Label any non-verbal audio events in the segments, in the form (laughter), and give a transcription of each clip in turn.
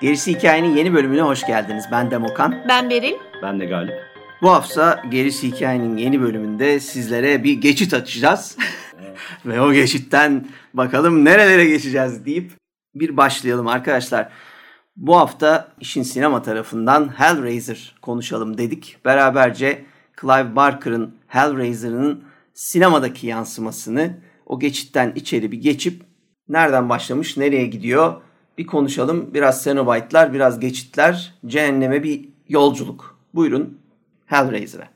Gerisi Hikayenin yeni bölümüne hoş geldiniz. Ben Demokan. Ben Beril. Ben de Galip. Bu hafta Gerisi Hikayenin yeni bölümünde sizlere bir geçit açacağız. (laughs) Ve o geçitten bakalım nerelere geçeceğiz deyip bir başlayalım arkadaşlar. Bu hafta işin sinema tarafından Hellraiser konuşalım dedik. Beraberce Clive Barker'ın Hellraiser'ın sinemadaki yansımasını o geçitten içeri bir geçip nereden başlamış, nereye gidiyor bir konuşalım. Biraz Cenobite'lar, biraz geçitler, cehenneme bir yolculuk. Buyurun Hellraiser'a.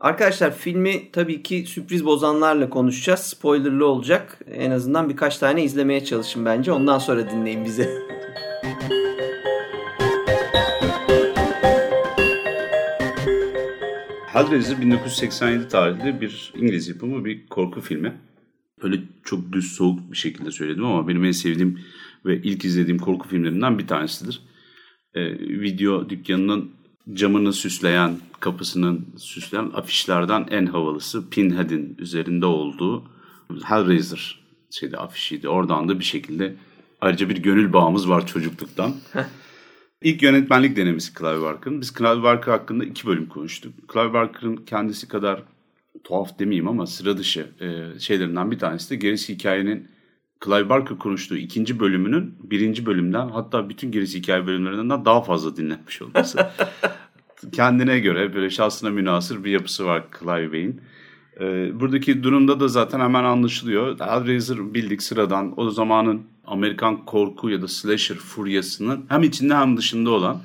Arkadaşlar filmi tabii ki sürpriz bozanlarla konuşacağız. Spoilerlı olacak. En azından birkaç tane izlemeye çalışın bence. Ondan sonra dinleyin bizi. (laughs) Hellraiser 1987 tarihli bir İngiliz yapımı bir korku filmi. Öyle çok düz soğuk bir şekilde söyledim ama benim en sevdiğim ve ilk izlediğim korku filmlerinden bir tanesidir. Ee, video dükkanının camını süsleyen, kapısının süsleyen afişlerden en havalısı Pinhead'in üzerinde olduğu Hellraiser şeyde afişiydi. Oradan da bir şekilde ayrıca bir gönül bağımız var çocukluktan. İlk yönetmenlik denemesi Clive Barker'ın. Biz Clive Barker hakkında iki bölüm konuştuk. Clive Barker'ın kendisi kadar tuhaf demeyeyim ama sıra dışı e, şeylerinden bir tanesi de gerisi hikayenin Clive Barker konuştuğu ikinci bölümünün birinci bölümden hatta bütün gerisi hikaye bölümlerinden daha fazla dinlenmiş olması. (laughs) Kendine göre böyle şahsına münasır bir yapısı var Clive Bey'in. Ee, buradaki durumda da zaten hemen anlaşılıyor. Hellraiser bildik sıradan o zamanın Amerikan korku ya da slasher furyasının hem içinde hem dışında olan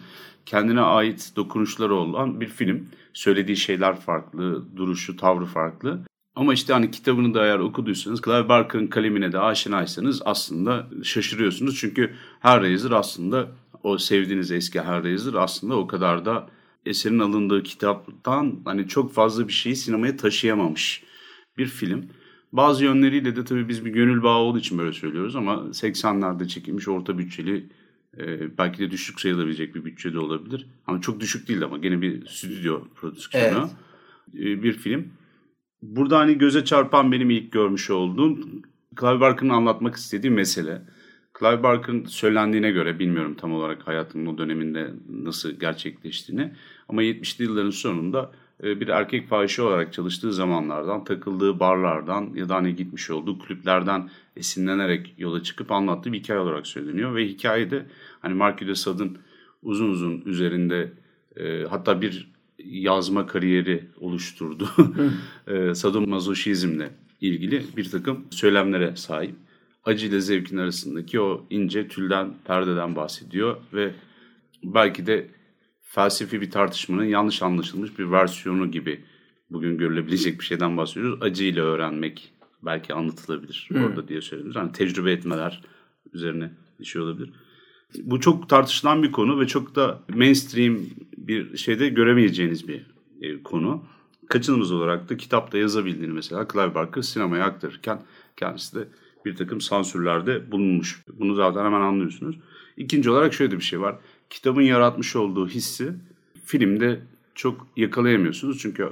kendine ait dokunuşları olan bir film. Söylediği şeyler farklı, duruşu, tavrı farklı. Ama işte hani kitabını da eğer okuduysanız Clive Barker'ın kalemine de aşinaysanız aslında şaşırıyorsunuz. Çünkü Hellraiser aslında o sevdiğiniz eski Hellraiser aslında o kadar da eserin alındığı kitaptan hani çok fazla bir şeyi sinemaya taşıyamamış bir film. Bazı yönleriyle de tabii biz bir gönül bağı olduğu için böyle söylüyoruz ama 80'lerde çekilmiş orta bütçeli e, belki de düşük sayılabilecek bir bütçede olabilir. Ama çok düşük değil ama gene bir stüdyo prodüksiyonu evet. e, bir film. Burada hani göze çarpan benim ilk görmüş olduğum Clive Barker'ın anlatmak istediği mesele. Clive Barker'ın söylendiğine göre bilmiyorum tam olarak hayatının o döneminde nasıl gerçekleştiğini ama 70'li yılların sonunda e, bir erkek fahişe olarak çalıştığı zamanlardan, takıldığı barlardan ya da hani gitmiş olduğu kulüplerden esinlenerek yola çıkıp anlattığı bir hikaye olarak söyleniyor. Ve hikayede hani Marquis de Sade'ın uzun uzun üzerinde e, hatta bir yazma kariyeri oluşturdu. (laughs) e, sadomazoşizmle ilgili bir takım söylemlere sahip. Acı ile zevkin arasındaki o ince tülden, perdeden bahsediyor ve belki de felsefi bir tartışmanın yanlış anlaşılmış bir versiyonu gibi bugün görülebilecek bir şeyden bahsediyoruz. Acı ile öğrenmek belki anlatılabilir hmm. orada diye söylenir. Yani tecrübe etmeler üzerine bir şey olabilir. Bu çok tartışılan bir konu ve çok da mainstream bir şeyde göremeyeceğiniz bir e, konu. Kaçınılmaz olarak da kitapta yazabildiğini mesela Clive Barker sinemaya aktarırken kendisi de bir takım sansürlerde bulunmuş. Bunu zaten hemen anlıyorsunuz. İkinci olarak şöyle bir şey var. Kitabın yaratmış olduğu hissi filmde çok yakalayamıyorsunuz. Çünkü e,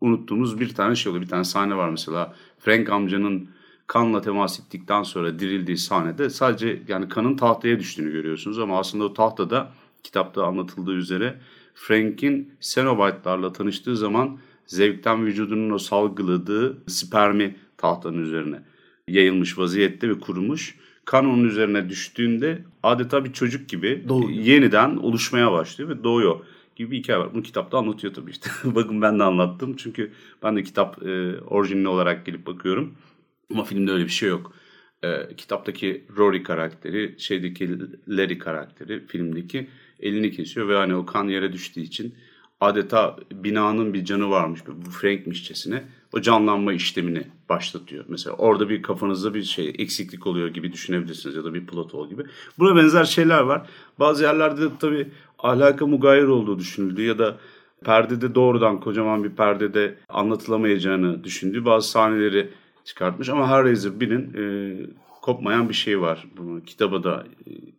unuttuğumuz bir tane şey oluyor. Bir tane sahne var mesela. Frank amcanın kanla temas ettikten sonra dirildiği sahnede sadece yani kanın tahtaya düştüğünü görüyorsunuz ama aslında o tahtada kitapta anlatıldığı üzere Frank'in Cenobite'larla tanıştığı zaman zevkten vücudunun o salgıladığı spermi tahtanın üzerine yayılmış vaziyette ve kurumuş. Kan onun üzerine düştüğünde adeta bir çocuk gibi Doğuyor. yeniden oluşmaya başlıyor ve doğuyor gibi bir hikaye var. Bunu kitapta anlatıyor tabii işte. (laughs) Bakın ben de anlattım çünkü ben de kitap e, orijinali olarak gelip bakıyorum. Ama filmde öyle bir şey yok. E, kitaptaki Rory karakteri, şeydeki Larry karakteri filmdeki elini kesiyor ve hani o kan yere düştüğü için adeta binanın bir canı varmış bu Frank'mişçesine o canlanma işlemini başlatıyor. Mesela orada bir kafanızda bir şey eksiklik oluyor gibi düşünebilirsiniz ya da bir plot ol gibi. Buna benzer şeyler var. Bazı yerlerde de tabii ahlaka mugayir olduğu düşünüldü ya da perdede doğrudan kocaman bir perdede anlatılamayacağını düşündüğü bazı sahneleri çıkartmış ama Hellraiser 1'in e, kopmayan bir şey var. Bunu kitaba da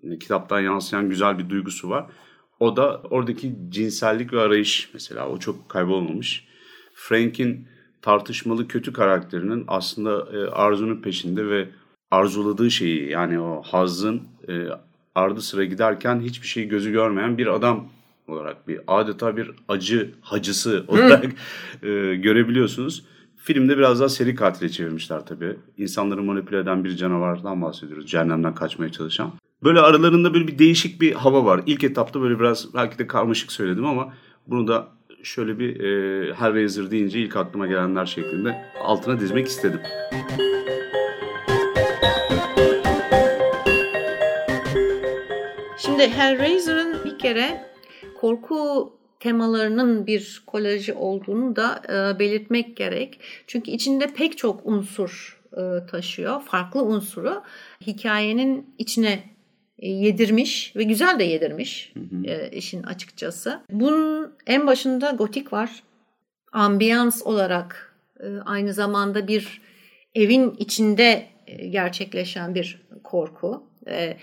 e, kitaptan yansıyan güzel bir duygusu var. O da oradaki cinsellik ve arayış mesela o çok kaybolmamış. Frank'in tartışmalı kötü karakterinin aslında e, arzunun peşinde ve arzuladığı şeyi yani o hazın e, ardı sıra giderken hiçbir şey gözü görmeyen bir adam olarak bir adeta bir acı hacısı olarak e, görebiliyorsunuz. Filmde biraz daha seri katile çevirmişler tabii. İnsanları manipüle eden bir canavardan bahsediyoruz. Cehennemden kaçmaya çalışan. Böyle aralarında böyle bir değişik bir hava var. İlk etapta böyle biraz belki de karmaşık söyledim ama bunu da şöyle bir e, Hellraiser deyince ilk aklıma gelenler şeklinde altına dizmek istedim. Şimdi Hellraiser'ın bir kere korku temalarının bir kolajı olduğunu da e, belirtmek gerek. Çünkü içinde pek çok unsur e, taşıyor. Farklı unsuru hikayenin içine e, yedirmiş ve güzel de yedirmiş hı hı. E, işin açıkçası. Bunun en başında gotik var. Ambiyans olarak e, aynı zamanda bir evin içinde e, gerçekleşen bir korku. E,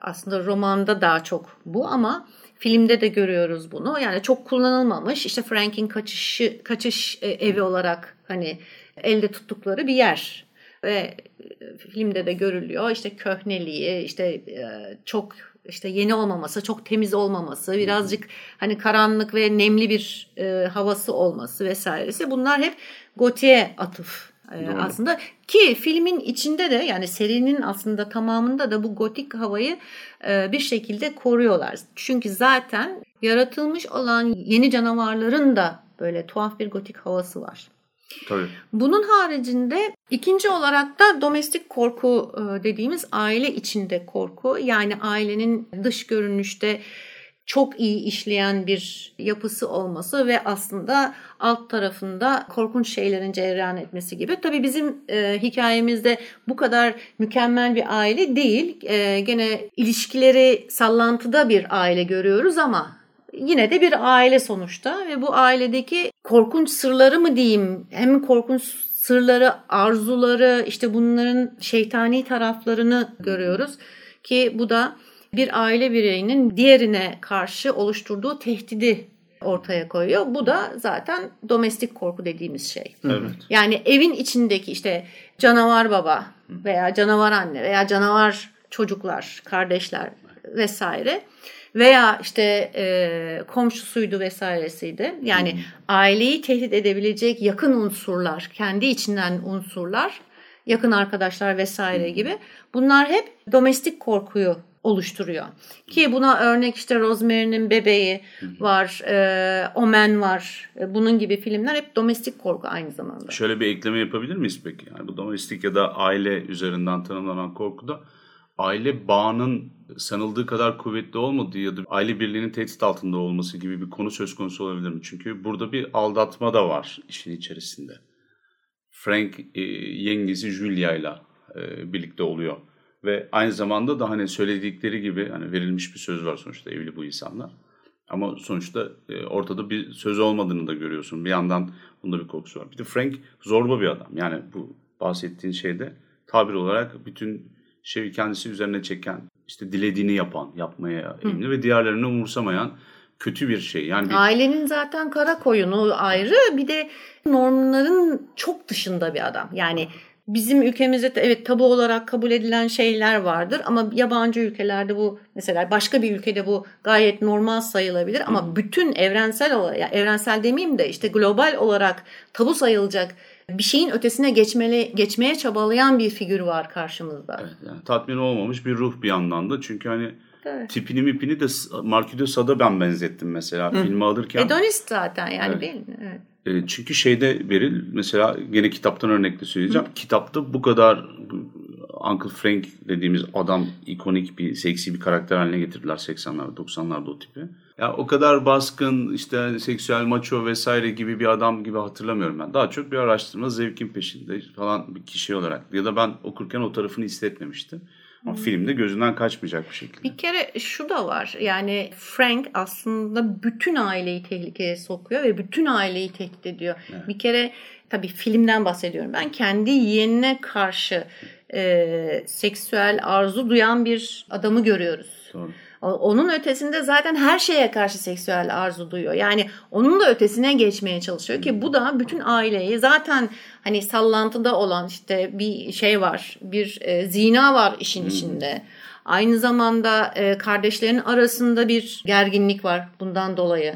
aslında romanda daha çok bu ama filmde de görüyoruz bunu. Yani çok kullanılmamış. İşte Frank'in kaçışı kaçış e, evi olarak hani elde tuttukları bir yer ve e, filmde de görülüyor. İşte köhneliği, işte e, çok işte yeni olmaması, çok temiz olmaması, birazcık hani karanlık ve nemli bir havası olması vesairesi. Bunlar hep gotiye atıf Doğru. aslında ki filmin içinde de yani serinin aslında tamamında da bu gotik havayı bir şekilde koruyorlar. Çünkü zaten yaratılmış olan yeni canavarların da böyle tuhaf bir gotik havası var. Tabii. Bunun haricinde ikinci olarak da domestik korku dediğimiz aile içinde korku. Yani ailenin dış görünüşte çok iyi işleyen bir yapısı olması ve aslında alt tarafında korkunç şeylerin cereyan etmesi gibi. Tabii bizim e, hikayemizde bu kadar mükemmel bir aile değil. E, gene ilişkileri sallantıda bir aile görüyoruz ama yine de bir aile sonuçta ve bu ailedeki korkunç sırları mı diyeyim hem korkunç sırları, arzuları işte bunların şeytani taraflarını görüyoruz ki bu da bir aile bireyinin diğerine karşı oluşturduğu tehdidi ortaya koyuyor. Bu da zaten domestik korku dediğimiz şey. Evet. Yani evin içindeki işte canavar baba veya canavar anne veya canavar çocuklar, kardeşler vesaire veya işte e, komşusuydu vesairesiydi. Yani hmm. aileyi tehdit edebilecek yakın unsurlar, kendi içinden unsurlar, yakın arkadaşlar vesaire gibi bunlar hep domestik korkuyu oluşturuyor. Ki buna örnek işte Rosemary'nin Bebeği var, e, Omen var. E, bunun gibi filmler hep domestik korku aynı zamanda. Şöyle bir ekleme yapabilir miyiz peki? Yani bu domestik ya da aile üzerinden tanımlanan korkuda aile bağının sanıldığı kadar kuvvetli olmadığı ya da aile birliğinin tehdit altında olması gibi bir konu söz konusu olabilir mi? Çünkü burada bir aldatma da var işin içerisinde. Frank e, yengesi Julia ile birlikte oluyor ve aynı zamanda da hani söyledikleri gibi hani verilmiş bir söz var sonuçta evli bu insanlar. Ama sonuçta e, ortada bir söz olmadığını da görüyorsun. Bir yandan bunda bir korkusu var. Bir de Frank zorba bir adam. Yani bu bahsettiğin şeyde tabir olarak bütün şeyi kendisi üzerine çeken, işte dilediğini yapan, yapmaya eğilimli ve diğerlerini umursamayan kötü bir şey. Yani bir... Ailenin zaten kara koyunu ayrı bir de normların çok dışında bir adam. Yani bizim ülkemizde de evet tabu olarak kabul edilen şeyler vardır ama yabancı ülkelerde bu mesela başka bir ülkede bu gayet normal sayılabilir ama Hı. bütün evrensel olarak yani evrensel demeyeyim de işte global olarak tabu sayılacak bir şeyin ötesine geçmeli, geçmeye çabalayan bir figür var karşımızda. Evet, yani tatmin olmamış bir ruh bir yandan da çünkü hani Evet. Tipini mipini de Marquis de Sade'a ben benzettim mesela Hı. filmi alırken. Edonist zaten yani evet. değil mi? Evet. E, çünkü şeyde veril mesela gene kitaptan örnekle söyleyeceğim. Hı. Kitapta bu kadar Uncle Frank dediğimiz adam ikonik bir seksi bir karakter haline getirdiler 80'larda 90'larda o tipi. Ya o kadar baskın işte seksüel maço vesaire gibi bir adam gibi hatırlamıyorum ben. Daha çok bir araştırma zevkin peşinde falan bir kişi olarak ya da ben okurken o tarafını hissetmemiştim. Ama filmde gözünden kaçmayacak bir şekilde. Bir kere şu da var. Yani Frank aslında bütün aileyi tehlikeye sokuyor ve bütün aileyi tehdit ediyor. Evet. Bir kere tabii filmden bahsediyorum. Ben kendi yeğenine karşı e, seksüel arzu duyan bir adamı görüyoruz. Doğru. Onun ötesinde zaten her şeye karşı seksüel arzu duyuyor. Yani onun da ötesine geçmeye çalışıyor ki bu da bütün aileyi zaten hani sallantıda olan işte bir şey var. Bir e, zina var işin içinde. Aynı zamanda e, kardeşlerin arasında bir gerginlik var bundan dolayı.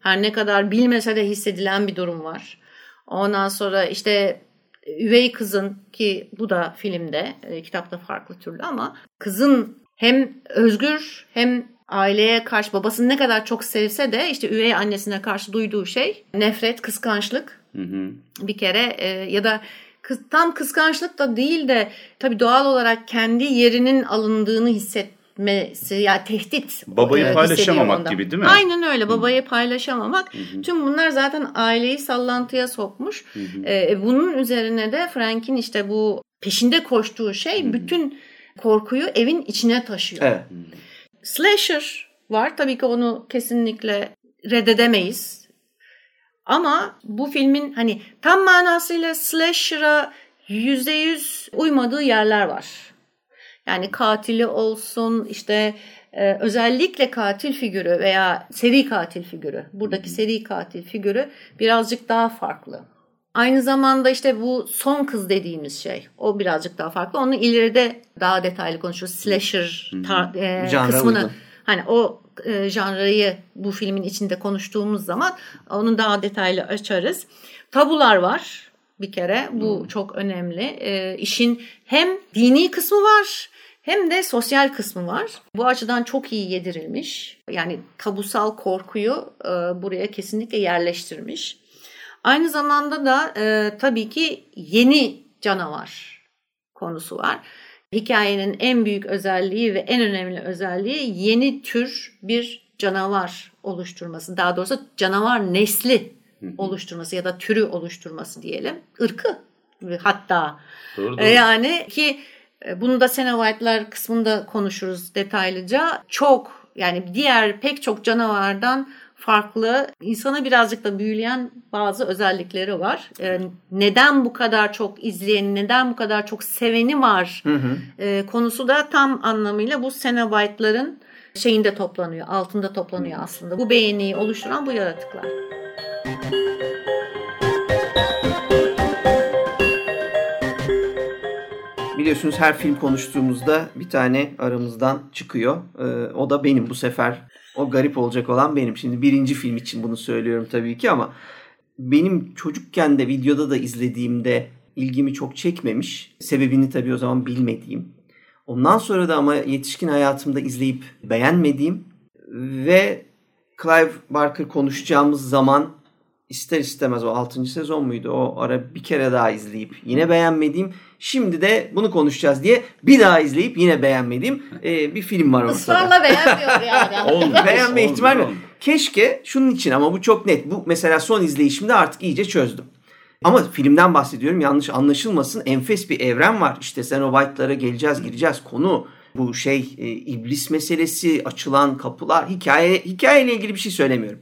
Her ne kadar bilmese de hissedilen bir durum var. Ondan sonra işte üvey kızın ki bu da filmde, e, kitapta farklı türlü ama kızın hem özgür hem aileye karşı babasını ne kadar çok sevse de işte üvey annesine karşı duyduğu şey nefret, kıskançlık. Hı hı. Bir kere e, ya da kız, tam kıskançlık da değil de tabii doğal olarak kendi yerinin alındığını hissetmesi ya yani tehdit babayı e, paylaşamamak gibi değil mi? Aynen öyle babayı paylaşamamak. Hı hı. Tüm bunlar zaten aileyi sallantıya sokmuş. Hı hı. E, bunun üzerine de Frank'in işte bu peşinde koştuğu şey hı hı. bütün korkuyu evin içine taşıyor. Evet. Slasher var. Tabii ki onu kesinlikle reddedemeyiz. Ama bu filmin hani tam manasıyla slasher'a yüzde yüz uymadığı yerler var. Yani katili olsun işte e, özellikle katil figürü veya seri katil figürü. Buradaki seri katil figürü birazcık daha farklı. Aynı zamanda işte bu son kız dediğimiz şey. O birazcık daha farklı. Onu ileride daha detaylı konuşuruz. Slasher tar- e, kısmını. Uygun. Hani o e, janrayı bu filmin içinde konuştuğumuz zaman onu daha detaylı açarız. Tabular var bir kere. Bu hmm. çok önemli. E, işin hem dini kısmı var hem de sosyal kısmı var. Bu açıdan çok iyi yedirilmiş. Yani tabusal korkuyu e, buraya kesinlikle yerleştirmiş. Aynı zamanda da e, tabii ki yeni canavar konusu var. Hikayenin en büyük özelliği ve en önemli özelliği yeni tür bir canavar oluşturması. Daha doğrusu canavar nesli oluşturması ya da türü oluşturması diyelim. Irkı hatta. Doğru, doğru. Yani ki e, bunu da Sena White'lar kısmında konuşuruz detaylıca. Çok yani diğer pek çok canavardan farklı, insana birazcık da büyüleyen bazı özellikleri var. Ee, neden bu kadar çok izleyeni, neden bu kadar çok seveni var hı hı. E, konusu da tam anlamıyla bu Cenobite'ların şeyinde toplanıyor, altında toplanıyor aslında. Bu beğeniyi oluşturan bu yaratıklar. Biliyorsunuz her film konuştuğumuzda bir tane aramızdan çıkıyor. Ee, o da benim bu sefer o garip olacak olan benim. Şimdi birinci film için bunu söylüyorum tabii ki ama benim çocukken de videoda da izlediğimde ilgimi çok çekmemiş. Sebebini tabii o zaman bilmediğim. Ondan sonra da ama yetişkin hayatımda izleyip beğenmediğim ve Clive Barker konuşacağımız zaman ister istemez o 6. sezon muydu? O ara bir kere daha izleyip yine beğenmediğim. Şimdi de bunu konuşacağız diye bir daha izleyip yine beğenmediğim e, bir film var ortada. Israrla beğenmiyor yani. (laughs) Beğenme ihtimali Keşke şunun için ama bu çok net. Bu mesela son izleyişimde artık iyice çözdüm. Ama filmden bahsediyorum yanlış anlaşılmasın. Enfes bir evren var. İşte sen o White'lara geleceğiz gireceğiz. Konu bu şey e, iblis meselesi, açılan kapılar, hikaye hikayeyle ilgili bir şey söylemiyorum.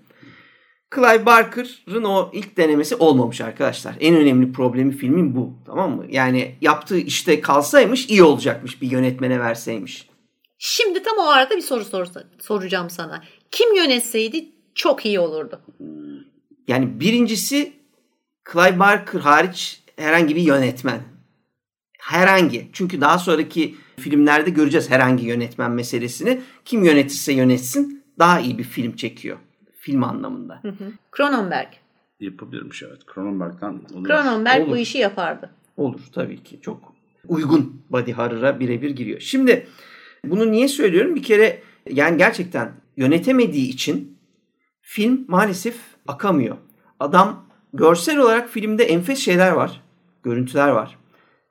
Clive Barker'ın o ilk denemesi olmamış arkadaşlar. En önemli problemi filmin bu. Tamam mı? Yani yaptığı işte kalsaymış iyi olacakmış bir yönetmene verseymiş. Şimdi tam o arada bir soru sor, soracağım sana. Kim yönetseydi çok iyi olurdu. Yani birincisi Clive Barker hariç herhangi bir yönetmen. Herhangi. Çünkü daha sonraki filmlerde göreceğiz herhangi yönetmen meselesini. Kim yönetirse yönetsin daha iyi bir film çekiyor film anlamında. Hı hı. Cronenberg. Yapabilirmiş evet. Cronenberg'den olur. Cronenberg olur. bu işi yapardı. Olur tabii ki. Çok uygun body horror'a birebir giriyor. Şimdi bunu niye söylüyorum? Bir kere yani gerçekten yönetemediği için film maalesef akamıyor. Adam görsel olarak filmde enfes şeyler var. Görüntüler var.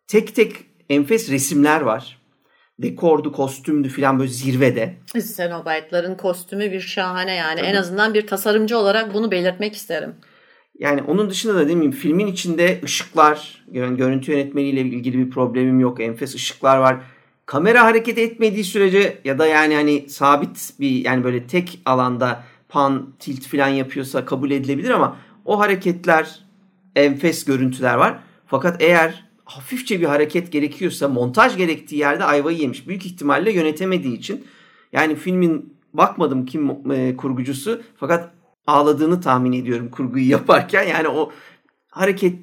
Tek tek enfes resimler var dekordu, kostümdü falan böyle zirvede. Cenobite'ların kostümü bir şahane yani. Tabii. En azından bir tasarımcı olarak bunu belirtmek isterim. Yani onun dışında da değil mi filmin içinde ışıklar, yani görüntü yönetmeniyle ilgili bir problemim yok. Enfes ışıklar var. kamera hareket etmediği sürece ya da yani hani sabit bir yani böyle tek alanda pan, tilt falan yapıyorsa kabul edilebilir ama o hareketler enfes görüntüler var. Fakat eğer hafifçe bir hareket gerekiyorsa montaj gerektiği yerde ayvayı yemiş. Büyük ihtimalle yönetemediği için. Yani filmin bakmadım kim e, kurgucusu fakat ağladığını tahmin ediyorum kurguyu yaparken. Yani o hareket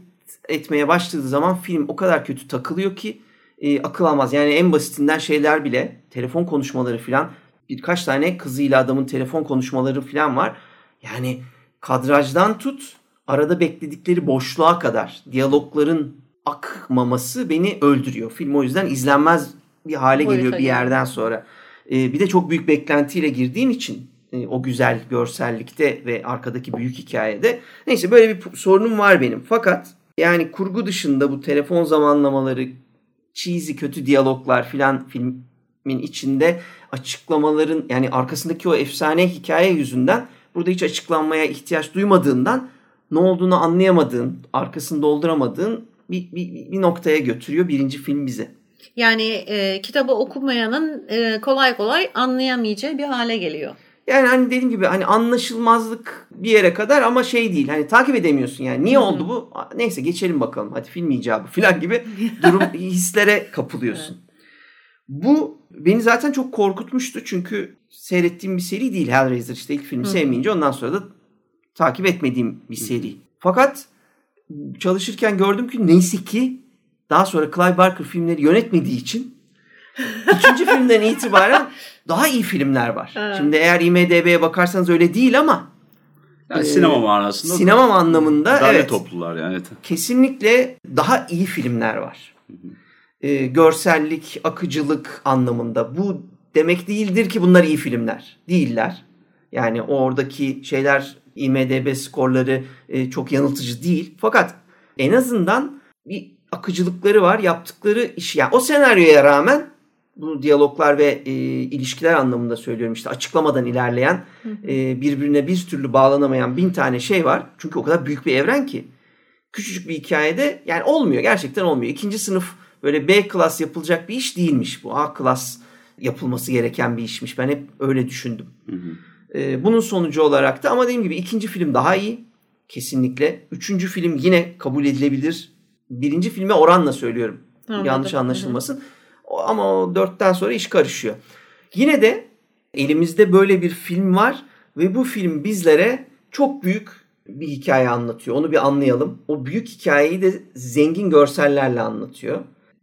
etmeye başladığı zaman film o kadar kötü takılıyor ki e, akıl almaz. Yani en basitinden şeyler bile telefon konuşmaları falan birkaç tane kızıyla adamın telefon konuşmaları falan var. Yani kadrajdan tut arada bekledikleri boşluğa kadar diyalogların akmaması beni öldürüyor. Film o yüzden izlenmez bir hale Boyuta geliyor bir yerden sonra. Ee, bir de çok büyük beklentiyle girdiğim için e, o güzel görsellikte ve arkadaki büyük hikayede. Neyse böyle bir sorunum var benim. Fakat yani kurgu dışında bu telefon zamanlamaları, cheesy kötü diyaloglar filan filmin içinde açıklamaların yani arkasındaki o efsane hikaye yüzünden burada hiç açıklanmaya ihtiyaç duymadığından ne olduğunu anlayamadığın, arkasını dolduramadığın bir, bir, bir noktaya götürüyor birinci film bize. Yani e, kitabı okumayanın e, kolay kolay anlayamayacağı bir hale geliyor. Yani hani dediğim gibi hani anlaşılmazlık bir yere kadar ama şey değil. Hani takip edemiyorsun yani. Niye oldu bu? Neyse geçelim bakalım. Hadi film icabı falan gibi (laughs) durum hislere kapılıyorsun. Bu beni zaten çok korkutmuştu. Çünkü seyrettiğim bir seri değil Hellraiser. işte ilk filmi sevmeyince ondan sonra da takip etmediğim bir seri. Fakat çalışırken gördüm ki neyse ki daha sonra Clive Barker filmleri yönetmediği için üçüncü filmden itibaren daha iyi filmler var. Evet. Şimdi eğer IMDB'ye bakarsanız öyle değil ama Yani sinema manasında sinema anlamında daha evet toplular yani. kesinlikle daha iyi filmler var. Ee, görsellik, akıcılık anlamında. Bu demek değildir ki bunlar iyi filmler. Değiller. Yani oradaki şeyler IMDB skorları e, çok yanıltıcı değil. Fakat en azından bir akıcılıkları var. Yaptıkları iş. Yani o senaryoya rağmen bu diyaloglar ve e, ilişkiler anlamında söylüyorum işte açıklamadan ilerleyen e, birbirine bir türlü bağlanamayan bin tane şey var. Çünkü o kadar büyük bir evren ki küçücük bir hikayede yani olmuyor gerçekten olmuyor. İkinci sınıf böyle B klas yapılacak bir iş değilmiş bu. A klas yapılması gereken bir işmiş. Ben hep öyle düşündüm. Ee, bunun sonucu olarak da ama dediğim gibi ikinci film daha iyi. Kesinlikle. Üçüncü film yine kabul edilebilir. Birinci filme oranla söylüyorum. Anladım. Yanlış anlaşılmasın. O- Ama o dörtten sonra iş karışıyor. Yine de elimizde böyle bir film var ve bu film bizlere çok büyük bir hikaye anlatıyor. Onu bir anlayalım. O büyük hikayeyi de zengin görsellerle anlatıyor.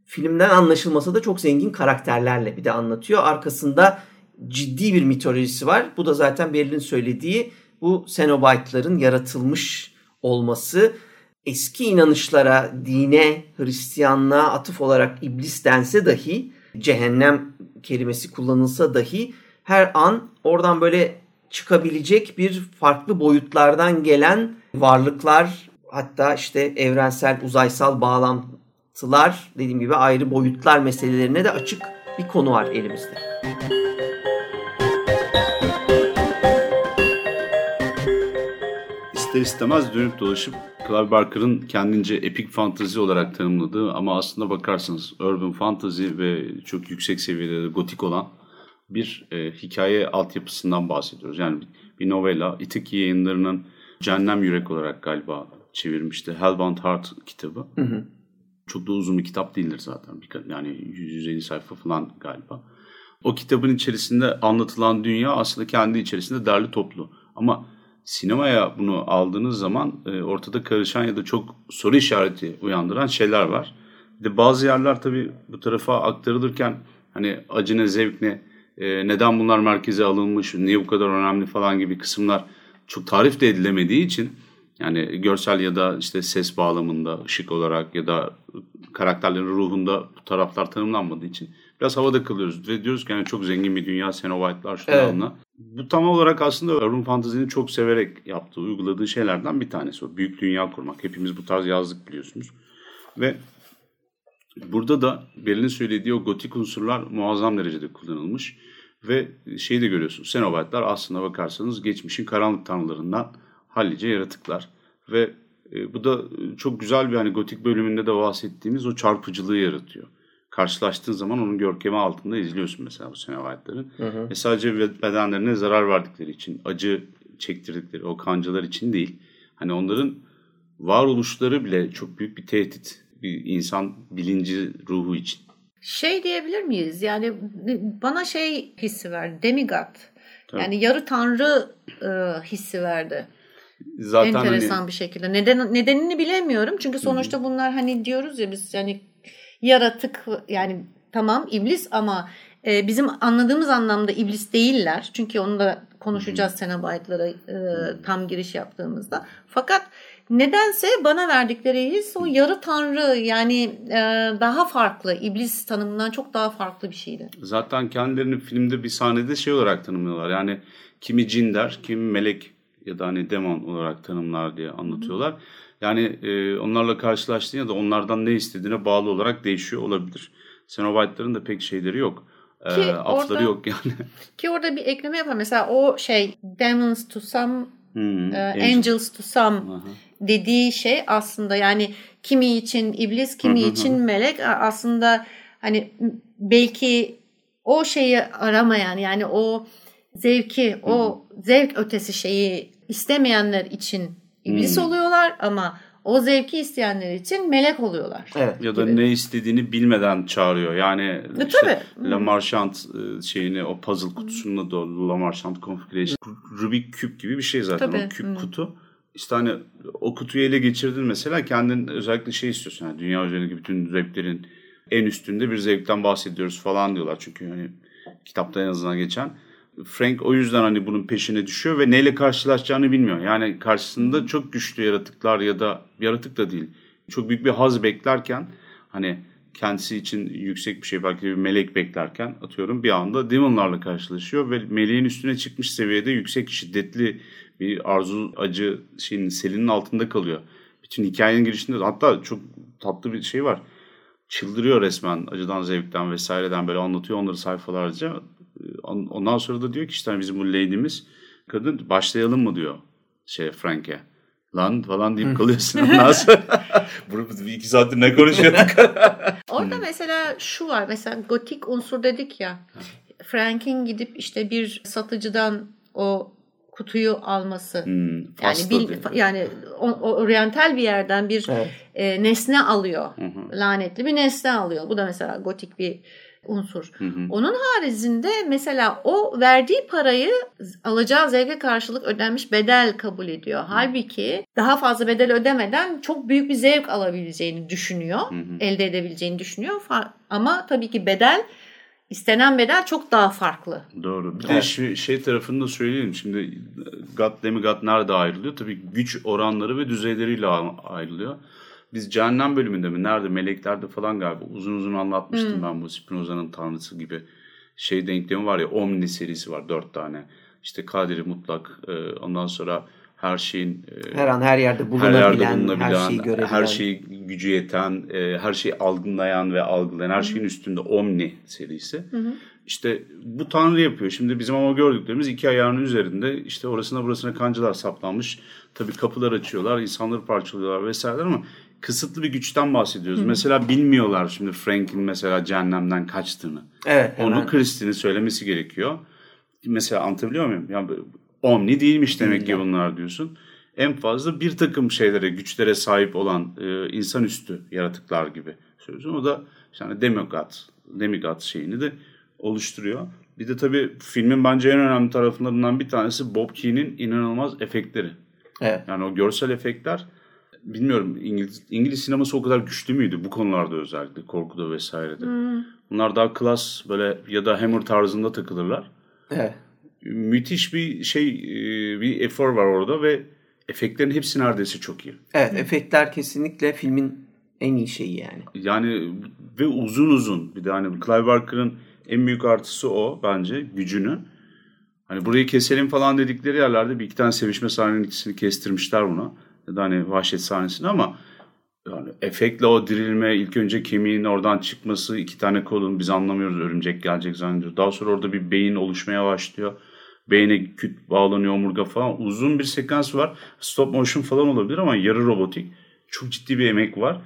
Filmden anlaşılmasa da çok zengin karakterlerle bir de anlatıyor. Arkasında ciddi bir mitolojisi var. Bu da zaten Berlin'in söylediği bu Cenobite'ların yaratılmış olması eski inanışlara, dine, Hristiyanlığa atıf olarak iblis dense dahi, cehennem kelimesi kullanılsa dahi her an oradan böyle çıkabilecek bir farklı boyutlardan gelen varlıklar hatta işte evrensel uzaysal bağlantılar dediğim gibi ayrı boyutlar meselelerine de açık bir konu var elimizde. İster istemez dönüp dolaşıp Clive Barker'ın kendince epik fantazi olarak tanımladığı ama aslında bakarsanız urban fantasy ve çok yüksek seviyede de gotik olan bir e, hikaye altyapısından bahsediyoruz. Yani bir novella İtaki yayınlarının Cehennem Yürek olarak galiba çevirmişti. Hellbound Heart kitabı. Çok da uzun bir kitap değildir zaten. Yani 150 sayfa falan galiba. O kitabın içerisinde anlatılan dünya aslında kendi içerisinde derli toplu. Ama sinemaya bunu aldığınız zaman e, ortada karışan ya da çok soru işareti uyandıran şeyler var. Bir de bazı yerler tabii bu tarafa aktarılırken hani acı ne zevk ne e, neden bunlar merkeze alınmış, niye bu kadar önemli falan gibi kısımlar çok tarif de edilemediği için yani görsel ya da işte ses bağlamında, ışık olarak ya da karakterlerin ruhunda bu taraflar tanımlanmadığı için biraz havada kalıyoruz. Ve diyoruz ki yani çok zengin bir dünya, Cenobite'lar şunlar Evet. bunlar. Bu tam olarak aslında Urban Fantasy'nin çok severek yaptığı, uyguladığı şeylerden bir tanesi o. Büyük dünya kurmak. Hepimiz bu tarz yazdık biliyorsunuz. Ve burada da Berlin'in söylediği o gotik unsurlar muazzam derecede kullanılmış. Ve şeyi de görüyorsunuz. Cenobite'lar aslında bakarsanız geçmişin karanlık tanrılarından hallice yaratıklar. Ve e, bu da çok güzel bir hani gotik bölümünde de bahsettiğimiz o çarpıcılığı yaratıyor. Karşılaştığın zaman onun görkemi altında izliyorsun mesela bu Cenobite'ların. Ve sadece bedenlerine zarar verdikleri için, acı çektirdikleri o kancalar için değil. Hani onların varoluşları bile çok büyük bir tehdit. Bir insan bilinci ruhu için. Şey diyebilir miyiz? Yani bana şey hissi verdi. Demigod. Yani yarı tanrı e, hissi verdi. Zaten Enteresan hani, bir şekilde. Neden nedenini bilemiyorum. Çünkü sonuçta bunlar hani diyoruz ya biz yani yaratık yani tamam iblis ama e, bizim anladığımız anlamda iblis değiller. Çünkü onu da konuşacağız Cenobite'lara e, tam giriş yaptığımızda. Fakat nedense bana verdikleri his o yarı tanrı yani e, daha farklı. iblis tanımından çok daha farklı bir şeydi. Zaten kendilerini filmde bir sahnede şey olarak tanımlıyorlar. Yani kimi cin der, kimi melek ya da hani demon olarak tanımlar diye anlatıyorlar. Yani e, onlarla karşılaştığın ya da onlardan ne istediğine bağlı olarak değişiyor olabilir. Cenobite'ların da pek şeyleri yok. E, Ki afları orada- yok yani. (laughs) Ki orada bir ekleme yapar. Mesela o şey demons to some, Hmm, e, angel. angels to some Aha. dediği şey aslında yani kimi için iblis, kimi için melek aslında hani belki o şeyi aramayan yani o zevki, o zevk ötesi şeyi istemeyenler için iblis Hı. oluyorlar ama o zevki isteyenler için melek oluyorlar. Evet. Ya da gibi. ne istediğini bilmeden çağırıyor. Yani E, işte tabii. La Marchand e, şeyini o puzzle kutusunda da La Marchand Configuration Rubik küp gibi bir şey zaten Tabii. o küp Hı. kutu. İşte hani o kutuyu ele geçirdin mesela kendin özellikle şey istiyorsun. Yani dünya üzerindeki bütün zevklerin en üstünde bir zevkten bahsediyoruz falan diyorlar. Çünkü hani kitapta en azından geçen. Frank o yüzden hani bunun peşine düşüyor ve neyle karşılaşacağını bilmiyor. Yani karşısında çok güçlü yaratıklar ya da yaratık da değil. Çok büyük bir haz beklerken hani kendisi için yüksek bir şey belki bir melek beklerken atıyorum bir anda demonlarla karşılaşıyor ve meleğin üstüne çıkmış seviyede yüksek şiddetli bir arzu acı şeyin selinin altında kalıyor. Bütün hikayenin girişinde hatta çok tatlı bir şey var. Çıldırıyor resmen acıdan zevkten vesaireden böyle anlatıyor onları sayfalarca. On- Ondan sonra da diyor ki işte hani bizim bu lady'miz kadın başlayalım mı diyor şey Frank'e. Lan falan deyip kalıyorsun ondan sonra. (laughs) Burada bir iki saattir ne konuşuyorduk? (laughs) Orada mesela şu var. Mesela gotik unsur dedik ya. Frank'in gidip işte bir satıcıdan o kutuyu alması. Hmm, Yani diyor. yani o, o oryantal bir yerden bir Evet. e, nesne alıyor. Hı hı. Lanetli bir nesne alıyor. Bu da mesela gotik bir unsur. Hı hı. Onun haricinde mesela o verdiği parayı alacağı zevke karşılık ödenmiş bedel kabul ediyor. Halbuki daha fazla bedel ödemeden çok büyük bir zevk alabileceğini düşünüyor. Hı hı. Elde edebileceğini düşünüyor. Ama tabii ki bedel istenen bedel çok daha farklı. Doğru. Bir de Evet. şey, şey tarafını da söyleyelim. Şimdi God demigod nerede ayrılıyor? Tabii güç oranları ve düzeyleriyle ayrılıyor. Biz cehennem bölümünde mi? Nerede? Meleklerde falan galiba. Uzun uzun anlatmıştım ben bu Spinoza'nın tanrısı gibi. Şey denklemi var ya Omni serisi var dört tane. İşte kaderi mutlak. e, Ondan sonra her şeyin e, Her an her yerde her bulunabilen, yerde bulunabilen, her şeyi görebilen. her şeyi gücü yeten, e, her şeyi algılayan ve algılayan, her şeyin üstünde Omni serisi. İşte bu Tanrı yapıyor. Şimdi bizim ama gördüklerimiz iki ayağının üzerinde işte orasına burasına kancalar saplanmış. Tabii kapılar açıyorlar, insanları parçalıyorlar vesaire ama kısıtlı bir güçten bahsediyoruz. Mesela bilmiyorlar şimdi Frank'in mesela cehennemden kaçtığını. Evet. Onu hemen. Kristin'in söylemesi gerekiyor. Mesela anlatabiliyor muyum? Yani omni değilmiş demek ki bunlar diyorsun. En fazla bir takım şeylere, güçlere sahip olan e, insanüstü yaratıklar gibi söylüyorsun. O da hani demigod, demigod şeyini de oluşturuyor. Bir de tabii filmin bence en önemli taraflarından bir tanesi Bob Key'nin inanılmaz efektleri. Evet. Yani o görsel efektler bilmiyorum İngiliz, İngiliz sineması o kadar güçlü müydü bu konularda özellikle korkuda vesairede. Bunlar daha klas böyle ya da Hammer tarzında takılırlar. Evet. Müthiş bir şey e, bir efor var orada ve efektlerin hepsi neredeyse çok iyi. Evet. Efektler kesinlikle filmin en iyi şeyi yani. Yani ve uzun uzun bir de hani Clive Barker'ın en büyük artısı o bence gücünü. Hani burayı keselim falan dedikleri yerlerde bir iki tane sevişme sahnenin ikisini kestirmişler buna. Ya da hani vahşet sahnesini ama yani efektle o dirilme ilk önce kemiğin oradan çıkması iki tane kolun biz anlamıyoruz örümcek gelecek zannediyoruz. Daha sonra orada bir beyin oluşmaya başlıyor. Beyne küt bağlanıyor omurga falan. Uzun bir sekans var. Stop motion falan olabilir ama yarı robotik. Çok ciddi bir emek var.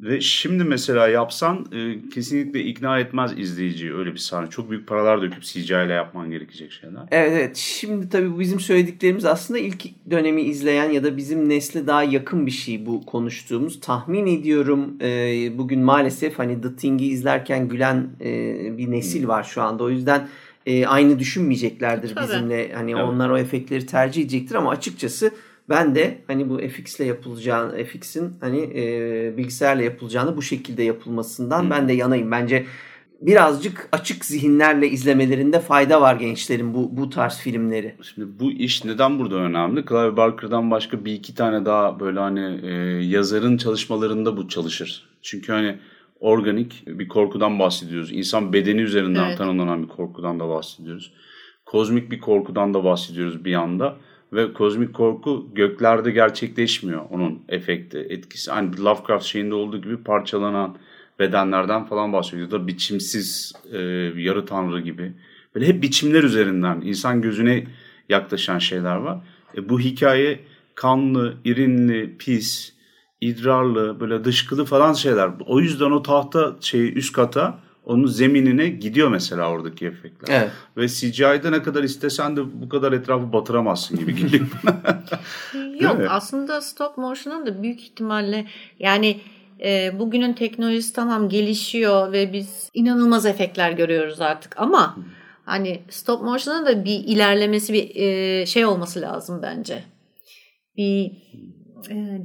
Ve şimdi mesela yapsan e, kesinlikle ikna etmez izleyiciyi öyle bir sahne. Çok büyük paralar döküp CGI ile yapman gerekecek şeyler. Evet evet. Şimdi tabii bizim söylediklerimiz aslında ilk dönemi izleyen ya da bizim nesle daha yakın bir şey bu konuştuğumuz. Tahmin ediyorum e, bugün maalesef hani The Thing'i izlerken gülen e, bir nesil var şu anda. O yüzden e, aynı düşünmeyeceklerdir Tabii. bizimle. Hani Evet. onlar o efektleri tercih edecektir ama açıkçası ben de hani bu FX ile yapılacağını, FX'in hani e, bilgisayarla yapılacağını bu şekilde yapılmasından ben de yanayım. Bence birazcık açık zihinlerle izlemelerinde fayda var gençlerin bu bu tarz filmleri. Şimdi bu iş neden burada önemli? Clive Barker'dan başka bir iki tane daha böyle hani e, yazarın çalışmalarında bu çalışır. Çünkü hani organik bir korkudan bahsediyoruz. İnsan bedeni üzerinden Evet. tanımlanan bir korkudan da bahsediyoruz. Kozmik bir korkudan da bahsediyoruz bir yanda. Ve kozmik korku göklerde gerçekleşmiyor onun efekti, etkisi. Hani Lovecraft şeyinde olduğu gibi parçalanan bedenlerden falan bahsediyor. Da biçimsiz e, yarı tanrı gibi. Böyle hep biçimler üzerinden insan gözüne yaklaşan şeyler var. E, bu hikaye kanlı, irinli, pis, idrarlı, böyle dışkılı falan şeyler. O yüzden o tahta şey üst kata onun zeminine gidiyor mesela oradaki efektler. Evet. Ve CGI'de ne kadar istesen de bu kadar etrafı batıramazsın gibi geliyor. (laughs) Yok mi? aslında stop motion'un da büyük ihtimalle yani e, bugünün teknolojisi tamam gelişiyor ve biz inanılmaz efektler görüyoruz artık ama hani stop motion'un da bir ilerlemesi bir e, şey olması lazım bence. Bir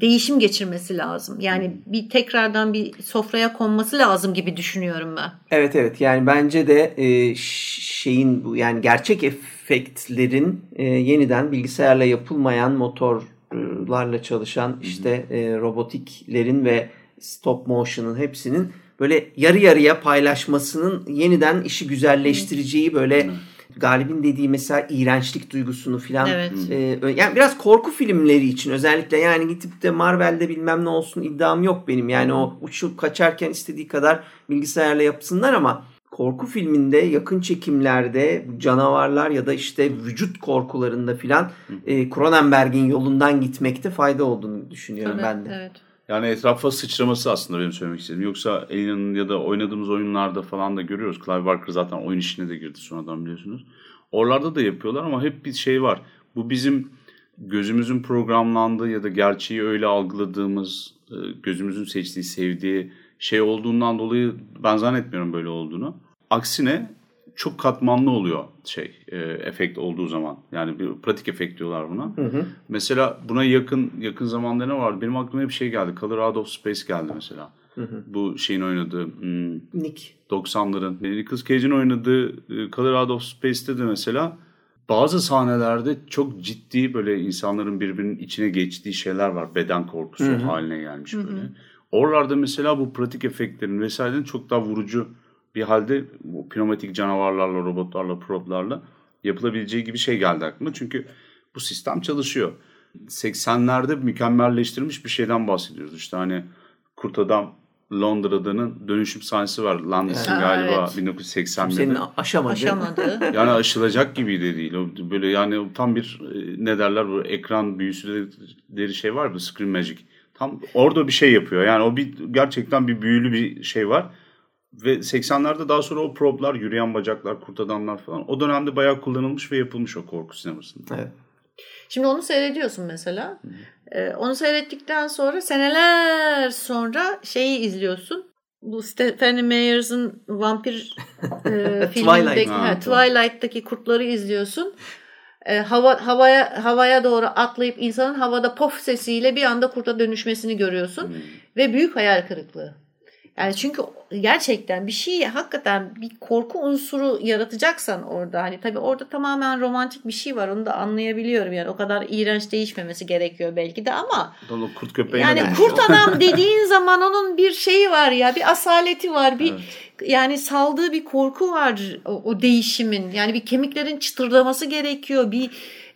değişim geçirmesi lazım. Yani bir tekrardan bir sofraya konması lazım gibi düşünüyorum ben. Evet evet. Yani bence de e, şeyin bu yani gerçek efektlerin e, yeniden bilgisayarla yapılmayan motorlarla çalışan işte e, robotiklerin ve stop motion'ın hepsinin böyle yarı yarıya paylaşmasının yeniden işi güzelleştireceği böyle Galip'in dediği mesela iğrençlik duygusunu filan Evet. e, yani biraz korku filmleri için özellikle yani gidip de Marvel'de bilmem ne olsun iddiam yok benim. Yani o uçup kaçarken istediği kadar bilgisayarla yapsınlar ama korku filminde yakın çekimlerde canavarlar ya da işte vücut korkularında filan e, Cronenberg'in yolundan gitmekte fayda olduğunu düşünüyorum Tabii, ben de. Evet. Yani etrafa sıçraması aslında benim söylemek istediğim. Yoksa Alien'ın ya da oynadığımız oyunlarda falan da görüyoruz. Clive Barker zaten oyun işine de girdi sonradan biliyorsunuz. Oralarda da yapıyorlar ama hep bir şey var. Bu bizim gözümüzün programlandığı ya da gerçeği öyle algıladığımız, e, gözümüzün seçtiği, sevdiği şey olduğundan dolayı ben zannetmiyorum böyle olduğunu. Aksine çok katmanlı oluyor şey e, efekt olduğu zaman. Yani bir pratik efekt diyorlar buna. Mesela buna yakın yakın zamanda ne vardı? Benim aklıma bir şey geldi. Color Out of Space geldi mesela. Bu şeyin oynadığı hmm, Nick. 90'ların. Nicolas Cage'in oynadığı e, Color Out of Space'te de mesela bazı sahnelerde çok ciddi böyle insanların birbirinin içine geçtiği şeyler var. Beden korkusu haline gelmiş böyle. Oralarda mesela bu pratik efektlerin vesairenin çok daha vurucu bir halde bu pneumatik canavarlarla, robotlarla, proplarla yapılabileceği gibi şey geldi aklıma. Çünkü bu sistem çalışıyor. 80'lerde mükemmelleştirilmiş bir şeyden bahsediyoruz. İşte hani Kurt Adam Londra'danın dönüşüm sahnesi var. Landis'in Evet. galiba Evet. 1981'de. Senin aşamadı. Aşamadı. Yani aşılacak gibi de değil. O böyle yani tam bir e, ne derler bu ekran büyüsü dedikleri şey var bu screen magic. Tam orada bir şey yapıyor. Yani o bir gerçekten bir büyülü bir şey var. Ve 80'lerde daha sonra o proplar, yürüyen bacaklar, kurt adamlar falan o dönemde bayağı kullanılmış ve yapılmış o korku sinemasında. Evet. Şimdi onu seyrediyorsun mesela. Ee, onu seyrettikten sonra seneler sonra şeyi izliyorsun. Bu Stephanie Meyer'ın vampir e, (laughs) filmindeki Twilight. Twilight'taki kurtları izliyorsun. E, hava havaya havaya doğru atlayıp insanın havada pof sesiyle bir anda kurta dönüşmesini görüyorsun ve büyük hayal kırıklığı. Yani çünkü gerçekten bir şey hakikaten bir korku unsuru yaratacaksan orada hani tabii orada tamamen romantik bir şey var onu da anlayabiliyorum. Yani o kadar iğrenç değişmemesi gerekiyor belki de ama o kurt köpeğine yani dönüşüyor. kurt adam (laughs) dediğin zaman onun bir şeyi var ya bir asaleti var bir yani saldığı bir korku var o, o değişimin. Yani bir kemiklerin çıtırdaması gerekiyor bir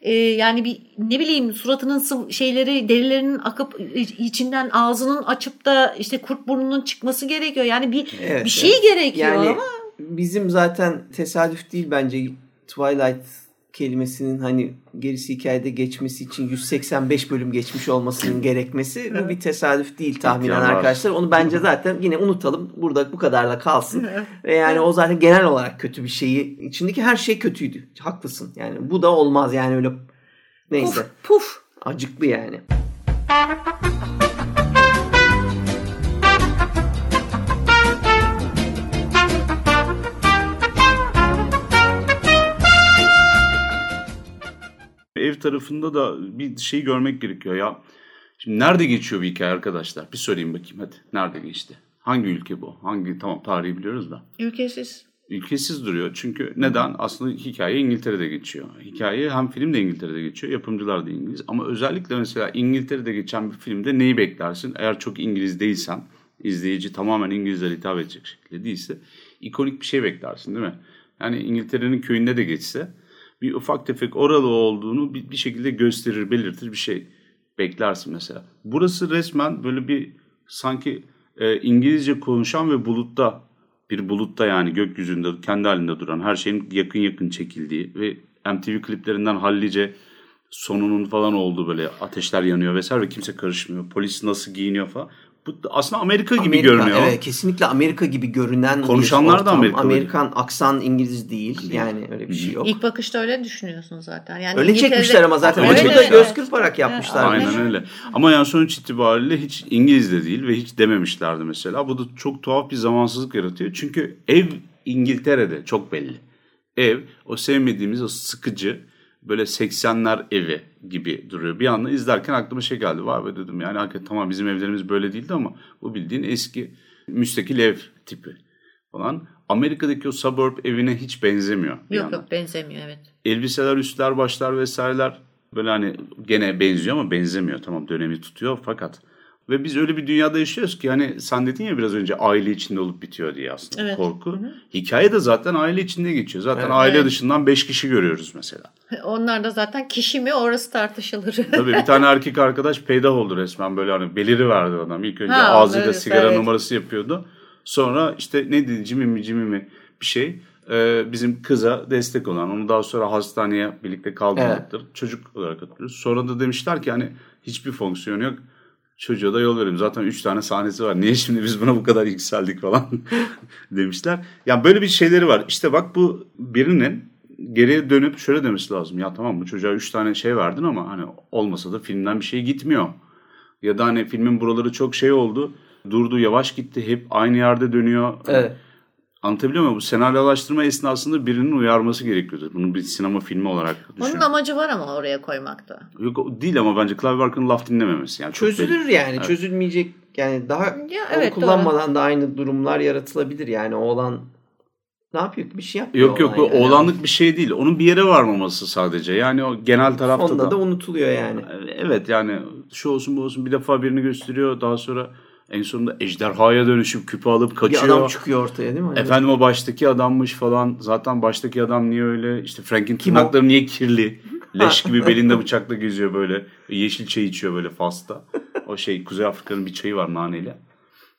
e, yani bir ne bileyim suratının sıv- şeyleri derilerinin akıp içinden ağzının açıp da işte kurt burnunun çıkması gerekiyor yani bir Evet, bir şey evet. gerekiyor Yani ama bizim zaten tesadüf değil bence Twilight kelimesinin hani gerisi hikayede geçmesi için 185 bölüm geçmiş olmasının (clears throat) gerekmesi bu bir tesadüf değil tahminen arkadaşlar. Onu bence (clears throat) zaten yine unutalım. Burada bu kadar da kalsın. (laughs) Ve yani o zaten genel olarak kötü bir şeyi. içindeki her şey kötüydü. Haklısın. Yani bu da olmaz yani öyle neyse. Puf puf. Acıklı yani. (laughs) Ev tarafında da bir şey görmek gerekiyor ya. Şimdi nerede geçiyor bir hikaye arkadaşlar? Bir söyleyeyim bakayım hadi. Nerede geçti? Hangi ülke bu? Hangi tamam tarihi biliyoruz da. Ülkesiz. Ülkesiz duruyor. Çünkü neden? Aslında hikaye İngiltere'de geçiyor. Hikaye hem film de İngiltere'de geçiyor. Yapımcılar da İngiliz. Ama özellikle mesela İngiltere'de geçen bir filmde neyi beklersin? Eğer çok İngiliz değilsen, izleyici tamamen İngilizlere hitap edecek şekilde değilse ikonik bir şey beklersin değil mi? Yani İngiltere'nin köyünde de geçse bir ufak tefek oralı olduğunu bir, bir şekilde gösterir, belirtir bir şey beklersin mesela. Burası resmen böyle bir sanki e, İngilizce konuşan ve bulutta bir bulutta yani gökyüzünde kendi halinde duran her şeyin yakın yakın çekildiği ve MTV kliplerinden hallice sonunun falan olduğu böyle ateşler yanıyor vesaire ve kimse karışmıyor. Polis nasıl giyiniyor falan. Bu aslında Amerika gibi Amerika, görünüyor. Evet kesinlikle Amerika gibi görünen bir Konuşanlar da ortam. Amerikalı. Amerikan aksan İngiliz değil. Yani öyle bir şey yok. İlk bakışta öyle düşünüyorsun zaten. Yani Öyle İngiltere'de- çekmişler ama zaten. Öyle da çekmişler. göz kırparak yapmışlar. Evet, Aynen öyle. Ama yani sonuç itibariyle hiç İngiliz de değil ve hiç dememişlerdi mesela. Bu da çok tuhaf bir zamansızlık yaratıyor. Çünkü ev İngiltere'de çok belli. Ev o sevmediğimiz o sıkıcı böyle 80'ler evi gibi duruyor. Bir anda izlerken aklıma şey geldi. Var be dedim yani hakikaten tamam bizim evlerimiz böyle değildi ama bu bildiğin eski müstakil ev tipi falan. Amerika'daki o suburb evine hiç benzemiyor. Yok yok benzemiyor evet. elbiseler, üstler, başlar vesaireler böyle hani gene benziyor ama benzemiyor. Tamam dönemi tutuyor fakat ve biz öyle bir dünyada yaşıyoruz ki hani sen dedin ya biraz önce aile içinde olup bitiyor diye aslında Evet. korku. Hikaye de zaten aile içinde geçiyor. Zaten aile Evet. dışından 5 kişi görüyoruz mesela. Onlar da zaten kişi mi orası tartışılır. (laughs) Tabii bir tane erkek arkadaş peydah oldu resmen böyle hani beliri verdi adam. İlk önce Ha, ağzıyla evet, sigara evet. numarası yapıyordu. Sonra işte ne dedi cimi mi cimi mi bir şey. Ee, bizim kıza destek olan onu daha sonra hastaneye birlikte kaldırdılar. Çocuk olarak atıyoruz. Sonra da demişler ki hani hiçbir fonksiyonu yok. Çocuğa da yol verelim. Zaten üç tane sahnesi var. Niye şimdi biz buna bu kadar yükseldik falan (laughs) demişler. Yani böyle bir şeyleri var. İşte bak bu birinin geriye dönüp şöyle demesi lazım. Ya tamam bu çocuğa üç tane şey verdin ama hani olmasa da filmden bir şey gitmiyor. Ya da hani filmin buraları çok şey oldu. Durdu yavaş gitti. Hep aynı yerde dönüyor. Evet. Anlatabiliyor muyum? Bu senaryolaştırma esnasında birinin uyarması gerekiyordu. Bunu bir sinema filmi olarak düşün. Onun amacı var ama oraya koymakta. Yok değil ama bence Clive Barker'ın laf dinlememesi. Yani çok belli. Çözülür yani. Çözülmeyecek yani daha Ya, onu evet, kullanmadan da aynı durumlar yaratılabilir yani. Oğlan ne yapıyor? Bir şey yapmıyor. Yok yok bu yani. oğlanlık bir şey değil. Onun bir yere varmaması sadece. Yani o genel tarafta Sonunda da. da unutuluyor yani. Evet yani şu olsun bu olsun bir defa birini gösteriyor. Daha sonra en sonunda ejderhaya dönüşüp küpü alıp Bir kaçıyor. adam çıkıyor ortaya değil mi? Hani Efendim o baştaki adammış falan. Zaten baştaki adam niye öyle? İşte Frank'in tırnakları niye kirli? (laughs) Leş gibi belinde bıçakla geziyor böyle. Yeşil çay içiyor böyle Fas'ta. O şey Kuzey Afrika'nın bir çayı var naneyle.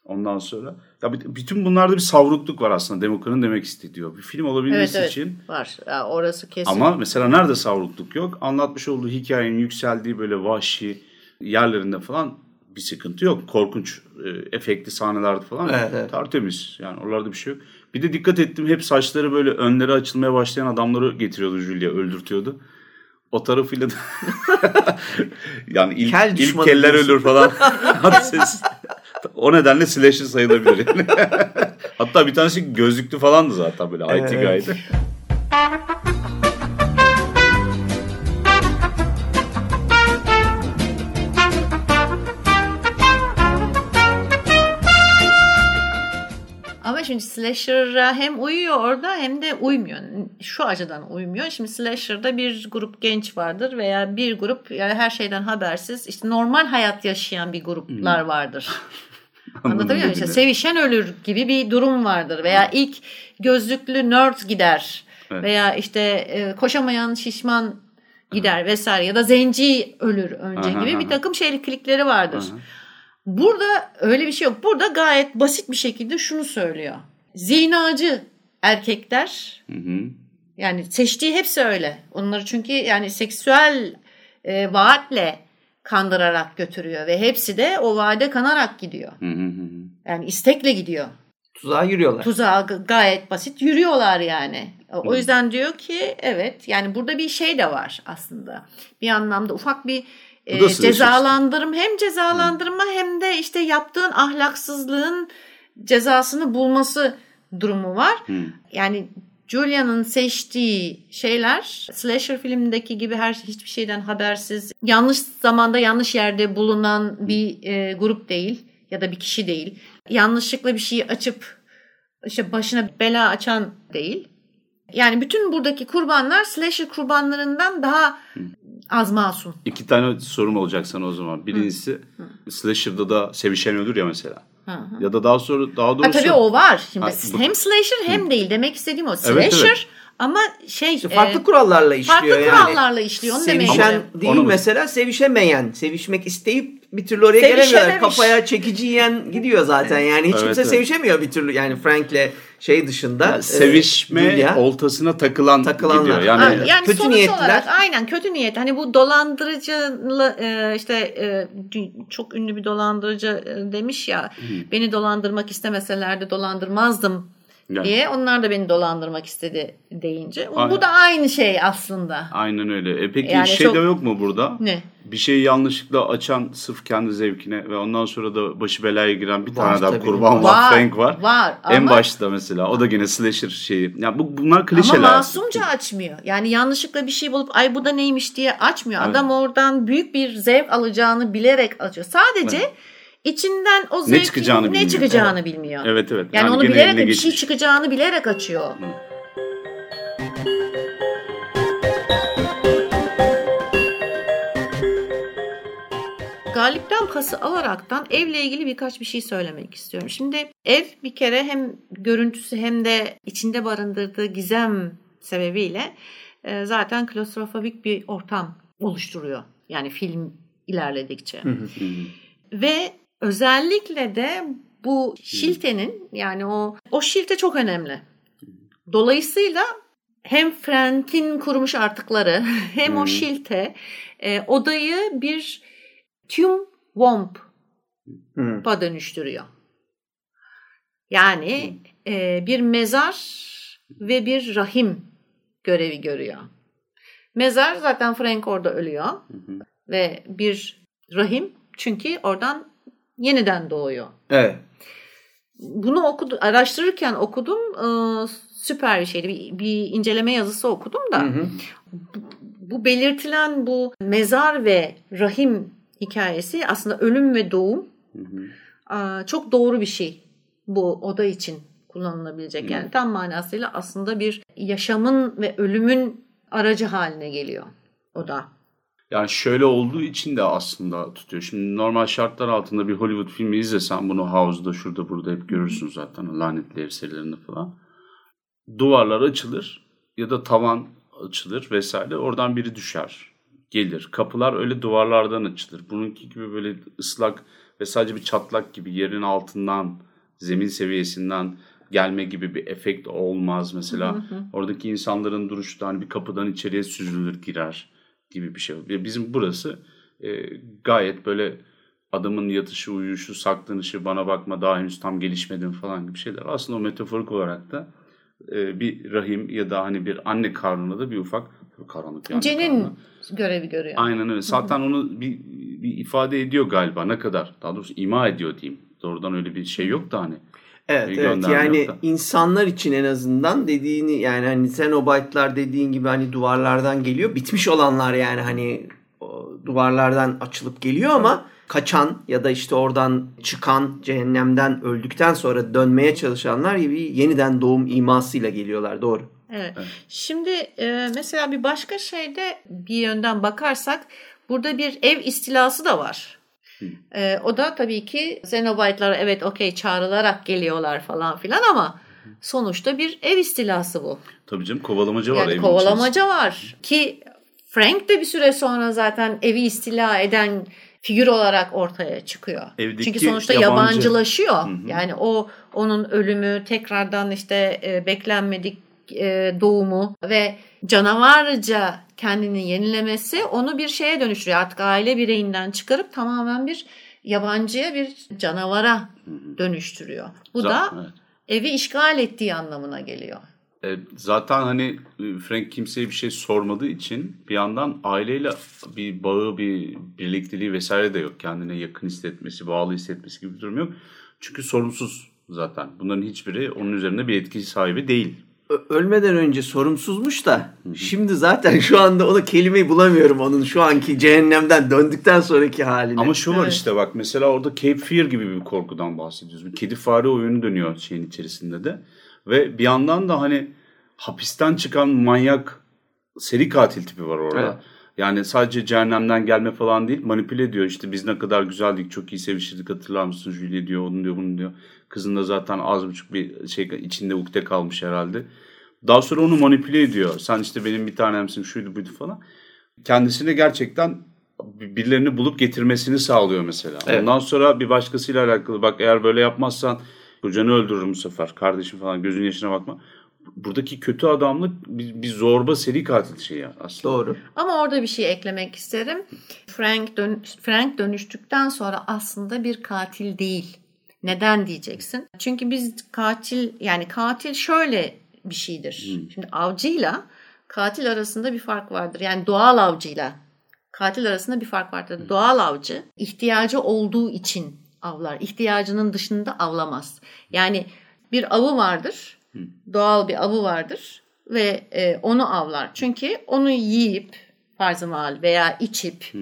Ondan sonra ya bütün bunlarda bir savrukluk var aslında Demokra'nın demek istediği. Bir film Evet olabilmesi evet için. var. Ya, orası kesin. Ama mesela nerede savrukluk yok? Anlatmış olduğu hikayenin yükseldiği böyle vahşi yerlerinde falan bir sıkıntı yok. Korkunç e, efektli sahnelerde falan Evet, evet. tertemiz. Yani oralarda bir şey yok. Bir de dikkat ettim hep saçları böyle önleri açılmaya başlayan adamları getiriyordu Julia öldürtüyordu. O tarafıyla da (laughs) yani ilk, Kel ilk keller diyorsun. ölür falan. (laughs) O nedenle slasher sayılabilir yani. (laughs) Hatta bir tanesi gözlüklü falandı zaten böyle IT Evet. guy'dı. Ama şimdi slasher'a hem uyuyor orada hem de uymuyor. Şu açıdan uymuyor. Şimdi slasher'da bir grup genç vardır veya bir grup yani her şeyden habersiz işte normal hayat yaşayan bir gruplar vardır. (laughs) Anlatabiliyor muyum? İşte sevişen ölür gibi bir durum vardır. Veya ilk gözlüklü nerd gider. Evet. Veya işte e, koşamayan şişman gider vesaire. Ya da zenci ölür önce Aha, gibi bir aha. takım şeyliklikleri vardır. Aha. Burada öyle bir şey yok. Burada gayet basit bir şekilde şunu söylüyor. Zinacı erkekler Hı hı. Yani seçtiği hepsi öyle. Onları çünkü yani seksüel e, vaatle kandırarak götürüyor ve hepsi de o vaade kanarak gidiyor. Hı hı hı. Yani istekle gidiyor. Tuzağa giriyorlar. Tuzağa gayet basit yürüyorlar yani. O o yüzden diyor ki evet yani burada bir şey de var aslında. Bir anlamda ufak bir e, cezalandırım hem cezalandırma hem de işte yaptığın ahlaksızlığın cezasını bulması durumu var. Hı. Yani Julia'nın seçtiği şeyler slasher filmindeki gibi her hiçbir şeyden habersiz, yanlış zamanda yanlış yerde bulunan bir e, grup değil ya da bir kişi değil. Yanlışlıkla bir şeyi açıp işte başına bela açan değil. Yani bütün buradaki kurbanlar slasher kurbanlarından daha az masum. İki tane sorum olacak sana o zaman. Birincisi Slasher'da da sevişen ölür ya mesela. Hı hı. Ya da daha sonra daha Ha, doğrusu tabii o var. Şimdi Ha, bu- hem slasher hem değil. Demek istediğim o. Evet, Slasher evet. ama şey İşte farklı e, kurallarla işliyor farklı yani. kurallarla işliyor. Onu demek Sevişen istiyorum. değil Onu mesela sevişemeyen. Sevişmek isteyip bir türlü oraya gelemiyorlar. Kafaya çekici yiyen gidiyor zaten yani. Hiç Evet, kimse evet. sevişemiyor bir türlü yani Frank'le şey dışında. Ya e, sevişme Julia. oltasına takılan Takılanlar. gidiyor. Ha, Yani yani kötü sonuç niyetliler. olarak aynen kötü niyet. Hani bu dolandırıcılı e, işte e, çok ünlü bir dolandırıcı e, demiş ya beni dolandırmak istemeselerdi dolandırmazdım Yani. diye. Onlar da beni dolandırmak istedi deyince. Aynen. Bu da aynı şey aslında. aynen öyle. E peki Yani şey çok- de yok mu burada? Ne? Bir şeyi yanlışlıkla açan sırf kendi zevkine ve ondan sonra da başı belaya giren bir Var tane daha tabii. kurban var. Var, Frank var. var En ama- başta mesela. O da gene slasher şeyi. Ya bu bunlar Ama klişeler. masumca açmıyor. Yani yanlışlıkla bir şey bulup ay bu da neymiş diye açmıyor. Evet. Adam oradan büyük bir zevk alacağını bilerek açıyor. Sadece içinden o zevkin çıkacağını ne bilmiyor. çıkacağını bilmiyor. Evet evet. Yani, onu gene bilerek bir şey çıkacağını bilerek açıyor. Galip'ten pası alaraktan evle ilgili birkaç bir şey söylemek istiyorum. Şimdi ev bir kere hem görüntüsü hem de içinde barındırdığı gizem sebebiyle e, zaten klostrofobik bir ortam oluşturuyor. Yani film ilerledikçe. Ve özellikle de bu şiltenin yani o o şilte çok önemli. Dolayısıyla hem Frank'in kurmuş artıkları (laughs) hem o şilte e, odayı bir tüm womp'a Hı. dönüştürüyor. Yani e, bir mezar ve bir rahim görevi görüyor. Mezar zaten Frank orada ölüyor ve bir rahim çünkü oradan yeniden doğuyor. Evet. Bunu okudu, araştırırken okudum. e, süper bir şeydi. Bir, bir inceleme yazısı okudum da. Hı hı. Bu belirtilen bu mezar ve rahim hikayesi aslında ölüm ve doğum e, çok doğru bir şey. Bu oda için kullanılabilecek. Yani tam manasıyla aslında bir yaşamın ve ölümün aracı haline geliyor oda. Yani şöyle olduğu için de aslında tutuyor. Şimdi normal şartlar altında bir Hollywood filmi izlesen bunu House'da şurada burada hep görürsün zaten lanetli ev serilerinde falan. Duvarlar açılır ya da tavan açılır vesaire oradan biri düşer gelir. Kapılar öyle duvarlardan açılır. Bununki gibi böyle ıslak ve sadece bir çatlak gibi yerin altından zemin seviyesinden gelme gibi bir efekt olmaz mesela. Oradaki insanların duruşu da hani bir kapıdan içeriye süzülür girer gibi bir şey. Bizim burası e, gayet böyle adamın yatışı, uyuşu, saklanışı, bana bakma daha henüz tam gelişmedim falan gibi şeyler. Aslında o metaforik olarak da e, bir rahim ya da hani bir anne karnında da bir ufak karanlık anne Cenin karnı. görevi görüyor. Aynen öyle. Zaten onu bir, bir ifade ediyor galiba. Ne kadar? Daha doğrusu ima ediyor diyeyim. Doğrudan öyle bir şey yok da hani. Evet evet yani yok da. insanlar için en azından dediğini yani hani Xenobyte'lar dediğin gibi hani duvarlardan geliyor. Bitmiş olanlar yani hani duvarlardan açılıp geliyor ama kaçan ya da işte oradan çıkan cehennemden öldükten sonra dönmeye çalışanlar gibi yeniden doğum imasıyla geliyorlar doğru. Evet. Şimdi e, mesela bir başka şeyde bir yönden bakarsak burada bir ev istilası da var. E, o da tabii ki Xenobite'lar evet okey çağrılarak geliyorlar falan filan ama sonuçta bir ev istilası bu. Tabii canım kovalamaca var Yani evin kovalamaca var ki Frank de bir süre sonra zaten evi istila eden figür olarak ortaya çıkıyor. Evdeki Çünkü sonuçta yabancı. yabancılaşıyor. Yani o onun ölümü tekrardan işte e, beklenmedik e, doğumu ve canavarca kendini yenilemesi onu bir şeye dönüştürüyor. Artık aile bireyinden çıkarıp tamamen bir yabancıya bir canavara dönüştürüyor. Bu Zaten, da evet. evi işgal ettiği anlamına geliyor. E, zaten hani e, Frank kimseye bir şey sormadığı için bir yandan aileyle bir bağı, bir birlikteliği vesaire de yok. Kendine yakın hissetmesi, bağlı hissetmesi gibi bir durum yok. Çünkü sorumsuz zaten. Bunların hiçbiri onun üzerinde bir etki sahibi değil. Ölmeden önce sorumsuzmuş da şimdi zaten şu anda onu kelimeyi bulamıyorum onun şu anki cehennemden döndükten sonraki halini. Ama şu var Evet. işte bak mesela orada Cape Fear gibi bir korkudan bahsediyoruz. Bir kedi fare oyunu dönüyor şeyin içerisinde de. Ve bir yandan da hani hapisten çıkan manyak seri katil tipi var orada. Evet. Yani sadece cehennemden gelme falan değil manipüle ediyor. İşte biz ne kadar güzeldik çok iyi sevişirdik hatırlar mısın Julie diyor onu diyor bunu diyor. Kızın da zaten az buçuk bir şey içinde ukde kalmış herhalde. Daha sonra onu manipüle ediyor. Sen işte benim bir tanemsin şuydu buydu falan. Kendisine gerçekten birilerini bulup getirmesini sağlıyor mesela. Evet. Ondan sonra bir başkasıyla alakalı bak eğer böyle yapmazsan kocanı öldürürüm bu sefer. Kardeşim falan gözün yaşına bakma. Buradaki kötü adamlık bir, bir zorba seri katil şeyi aslında. Doğru. Ama orada bir şey eklemek isterim. Frank dön Frank dönüştükten sonra aslında bir katil değil. Neden diyeceksin? Çünkü biz katil yani katil şöyle bir şeydir. Şimdi avcıyla katil arasında bir fark vardır. Yani doğal avcıyla katil arasında bir fark vardır. Doğal avcı ihtiyacı olduğu için avlar. İhtiyacının dışında avlamaz. Yani bir avı vardır. Doğal bir avı vardır ve e, onu avlar. Çünkü onu yiyip farzı mal veya içip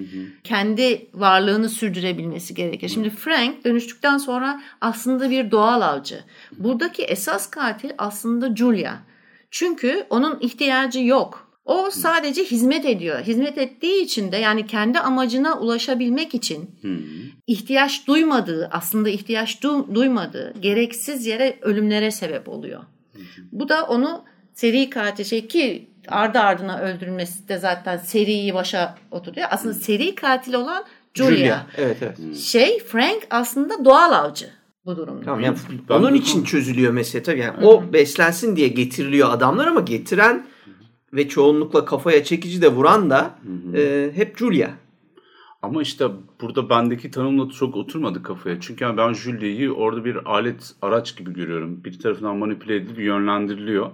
kendi varlığını sürdürebilmesi gerekir. Şimdi Frank dönüştükten sonra aslında bir doğal avcı. Buradaki esas katil aslında Julia. Çünkü onun ihtiyacı yok. O sadece hizmet ediyor. Hizmet ettiği için de yani kendi amacına ulaşabilmek için ihtiyaç duymadığı, aslında ihtiyaç du- duymadığı gereksiz yere ölümlere sebep oluyor. Bu da onu seri katil şey ki ardı ardına öldürülmesi de zaten seriyi başa oturuyor. Aslında seri katil olan Julia. Evet evet. Şey Frank aslında doğal avcı bu durumda. Tamam yani onun için çözülüyor mesele tabii. Yani o beslensin diye getiriliyor adamlar ama getiren ve çoğunlukla kafaya çekici de vuran da e, hep Julia. Ama işte burada bendeki tanımla çok oturmadı kafaya. Çünkü yani ben Julie'yi orada bir alet, araç gibi görüyorum. Bir tarafından manipüle edilip yönlendiriliyor.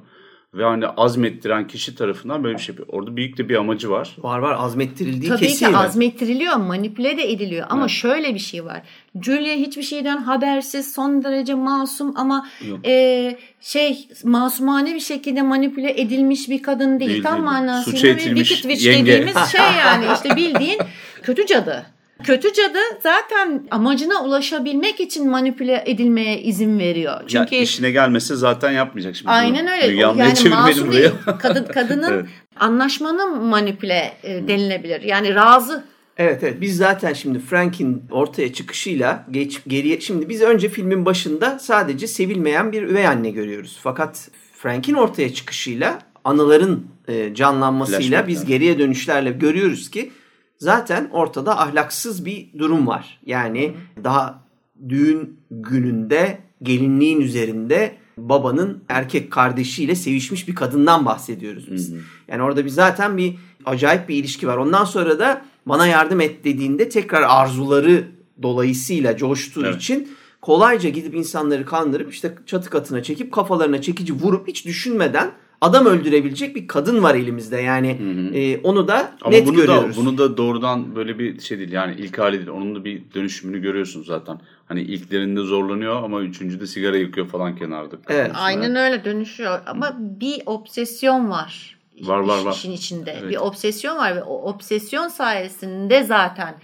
Ve hani azmettiren kişi tarafından böyle bir şey yapıyor. Orada büyük de bir amacı var. Var var azmettirildiği Tabii kesin. ki yani. azmettiriliyor, manipüle de ediliyor. Ama şöyle bir şey var. Julia hiçbir şeyden habersiz, son derece masum ama Yok. e, şey masumane bir şekilde manipüle edilmiş bir kadın değil. Değil, Tam değil. manasıyla bir wicked witch yenge. dediğimiz şey yani işte bildiğin (laughs) kötü cadı. Kötü cadı zaten amacına ulaşabilmek için manipüle edilmeye izin veriyor. Çünkü ya işine gelmese zaten yapmayacak şimdi. Aynen bunu. öyle. Yani masum buraya. değil. Kadın, (laughs) kadının Evet. anlaşmanın manipüle e, denilebilir. Yani razı. Evet evet biz zaten şimdi Frank'in ortaya çıkışıyla geç geriye şimdi biz önce filmin başında sadece sevilmeyen bir üvey anne görüyoruz. Fakat Frank'in ortaya çıkışıyla anıların e, canlanmasıyla biz geriye dönüşlerle görüyoruz ki zaten ortada ahlaksız bir durum var. Yani daha düğün gününde gelinliğin üzerinde babanın erkek kardeşiyle sevişmiş bir kadından bahsediyoruz biz. Yani orada bir zaten bir acayip bir ilişki var. Ondan sonra da bana yardım et dediğinde tekrar arzuları dolayısıyla coştuğu Evet. için kolayca gidip insanları kandırıp işte çatı katına çekip kafalarına çekici vurup hiç düşünmeden adam öldürebilecek bir kadın var elimizde. Yani e, onu da Ama net bunu görüyoruz. da bunu da doğrudan böyle bir şey değil. Yani ilk hali değil. Onun da bir dönüşümünü görüyorsunuz zaten. Hani ilklerinde zorlanıyor ama üçüncüde sigara yakıyor falan kenarda. Evet. Aynen öyle dönüşüyor. Ama bir obsesyon var. Var, var, var. işin içinde. Evet. Bir obsesyon var ve o obsesyon sayesinde zaten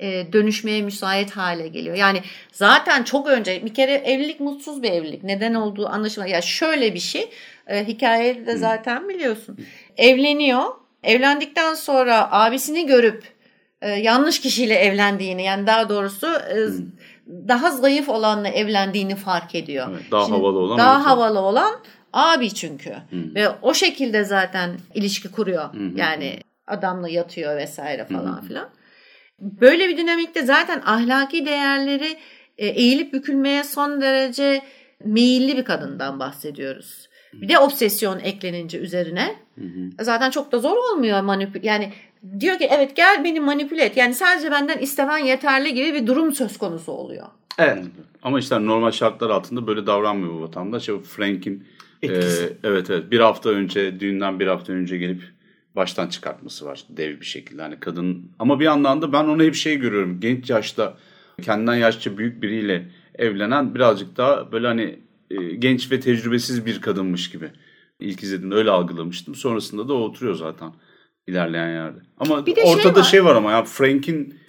e, dönüşmeye müsait hale geliyor. Yani zaten çok önce bir kere evlilik mutsuz bir evlilik. Neden olduğu anlaşılmıyor. Ya şöyle bir şey. E, hikayeyi de zaten biliyorsun. Evleniyor. Evlendikten sonra abisini görüp e, yanlış kişiyle evlendiğini yani daha doğrusu e, daha zayıf olanla evlendiğini fark ediyor. Evet, daha havalı olan Daha havalı olan abi çünkü. Ve o şekilde zaten ilişki kuruyor. Yani adamla yatıyor vesaire falan filan. Böyle bir dinamikte zaten ahlaki değerleri e, eğilip bükülmeye son derece meyilli bir kadından bahsediyoruz. Bir de obsesyon eklenince üzerine. Zaten çok da zor olmuyor manipül. Yani diyor ki evet gel beni manipüle et. Yani sadece benden istemen yeterli gibi bir durum söz konusu oluyor. Evet. Ama işte normal şartlar altında böyle davranmıyor bu vatandaş. O Frank'in e, evet evet bir hafta önce düğünden bir hafta önce gelip baştan çıkartması var dev bir şekilde. Hani kadın ama bir yandan da ben ona hep şey görüyorum. Genç yaşta kendinden yaşça büyük biriyle evlenen birazcık daha böyle hani e, genç ve tecrübesiz bir kadınmış gibi. İlk izlediğimde öyle algılamıştım. Sonrasında da o oturuyor zaten ilerleyen yerde. Ama Bir de şey ortada var. şey var ama ya Frank'in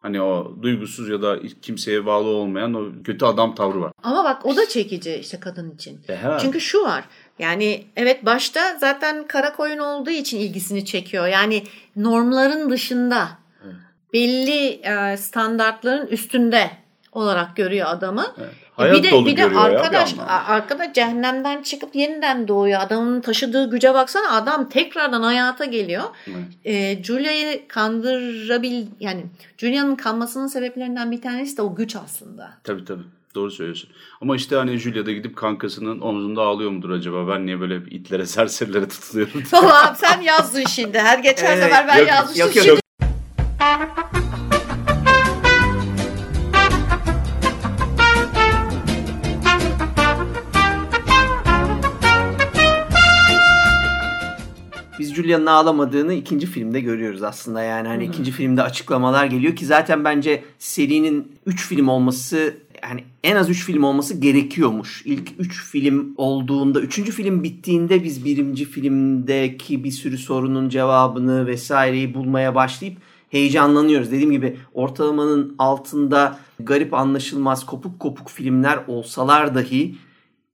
hani o duygusuz ya da kimseye bağlı olmayan o kötü adam tavrı var. Ama bak o da çekici işte kadın için. E. Çünkü şu var. Yani evet başta zaten kara koyun olduğu için ilgisini çekiyor. Yani normların dışında belli e, standartların üstünde olarak görüyor adamı. E, Hayat bir de dolu bir de görüyor ya bir arkadaş arkada cehennemden çıkıp yeniden doğuyor. Adamın taşıdığı güce baksana adam tekrardan hayata geliyor. E, Julia'yı kandırabil yani Julia'nın kanmasının sebeplerinden bir tanesi de o güç aslında. Tabii tabii. Doğru söylüyorsun. Ama işte hani Julia da gidip kankasının omzunda ağlıyor mudur acaba? Ben niye böyle itlere (laughs) serserilere tutuluyorum? Tamam sen yazdın şimdi. Her geçen Evet, sefer ben yok, yazmıştım. yok, yok. şimdi Biz Julia'nın ağlamadığını ikinci filmde görüyoruz aslında yani hani ikinci filmde açıklamalar geliyor ki zaten bence serinin 3 film olması yani en az 3 film olması gerekiyormuş. İlk 3 film olduğunda, 3. film bittiğinde biz birinci filmdeki bir sürü sorunun cevabını vesaireyi bulmaya başlayıp heyecanlanıyoruz. Dediğim gibi ortalamanın altında garip anlaşılmaz kopuk kopuk filmler olsalar dahi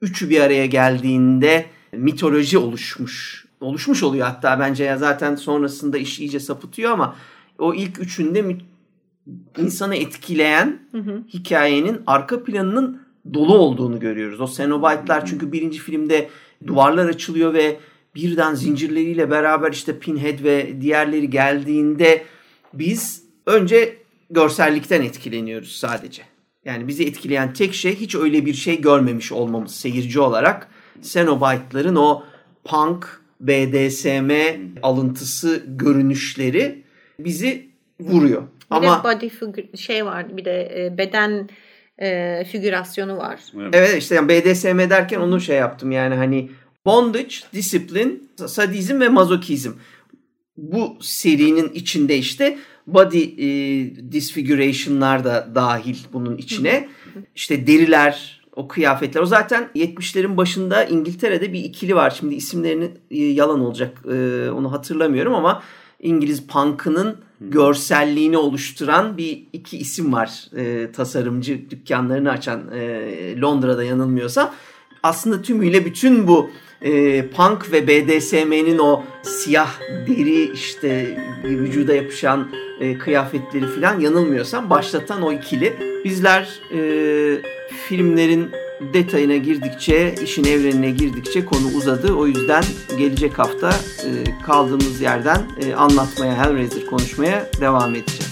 üçü bir araya geldiğinde mitoloji oluşmuş. Oluşmuş oluyor hatta bence ya zaten sonrasında iş iyice sapıtıyor ama o ilk üçünde insanı etkileyen hikayenin arka planının dolu olduğunu görüyoruz. O Cenobite'lar çünkü birinci filmde duvarlar açılıyor ve birden zincirleriyle beraber işte Pinhead ve diğerleri geldiğinde biz önce görsellikten etkileniyoruz sadece. Yani bizi etkileyen tek şey hiç öyle bir şey görmemiş olmamız seyirci olarak. Cenobite'ların o punk, BDSM alıntısı görünüşleri bizi vuruyor. Bir Ama de body figür, şey var bir de e, beden e, figürasyonu var. Evet işte yani BDSM derken onu şey yaptım yani hani bondage, disiplin, sadizm ve mazokizm. Bu serinin içinde işte body e, disfiguration'lar da dahil bunun içine. İşte deriler, o kıyafetler. O zaten 70'lerin başında İngiltere'de bir ikili var. Şimdi isimlerini e, yalan olacak e, onu hatırlamıyorum ama İngiliz punk'ının görselliğini oluşturan bir iki isim var. E, tasarımcı dükkanlarını açan e, Londra'da yanılmıyorsam. Aslında tümüyle bütün bu e, punk ve BDSM'nin o siyah deri işte vücuda yapışan e, kıyafetleri falan yanılmıyorsam başlatan o ikili. Bizler e, filmlerin detayına girdikçe, işin evrenine girdikçe konu uzadı. O yüzden gelecek hafta e, kaldığımız yerden e, anlatmaya, Hellraiser konuşmaya devam edeceğiz.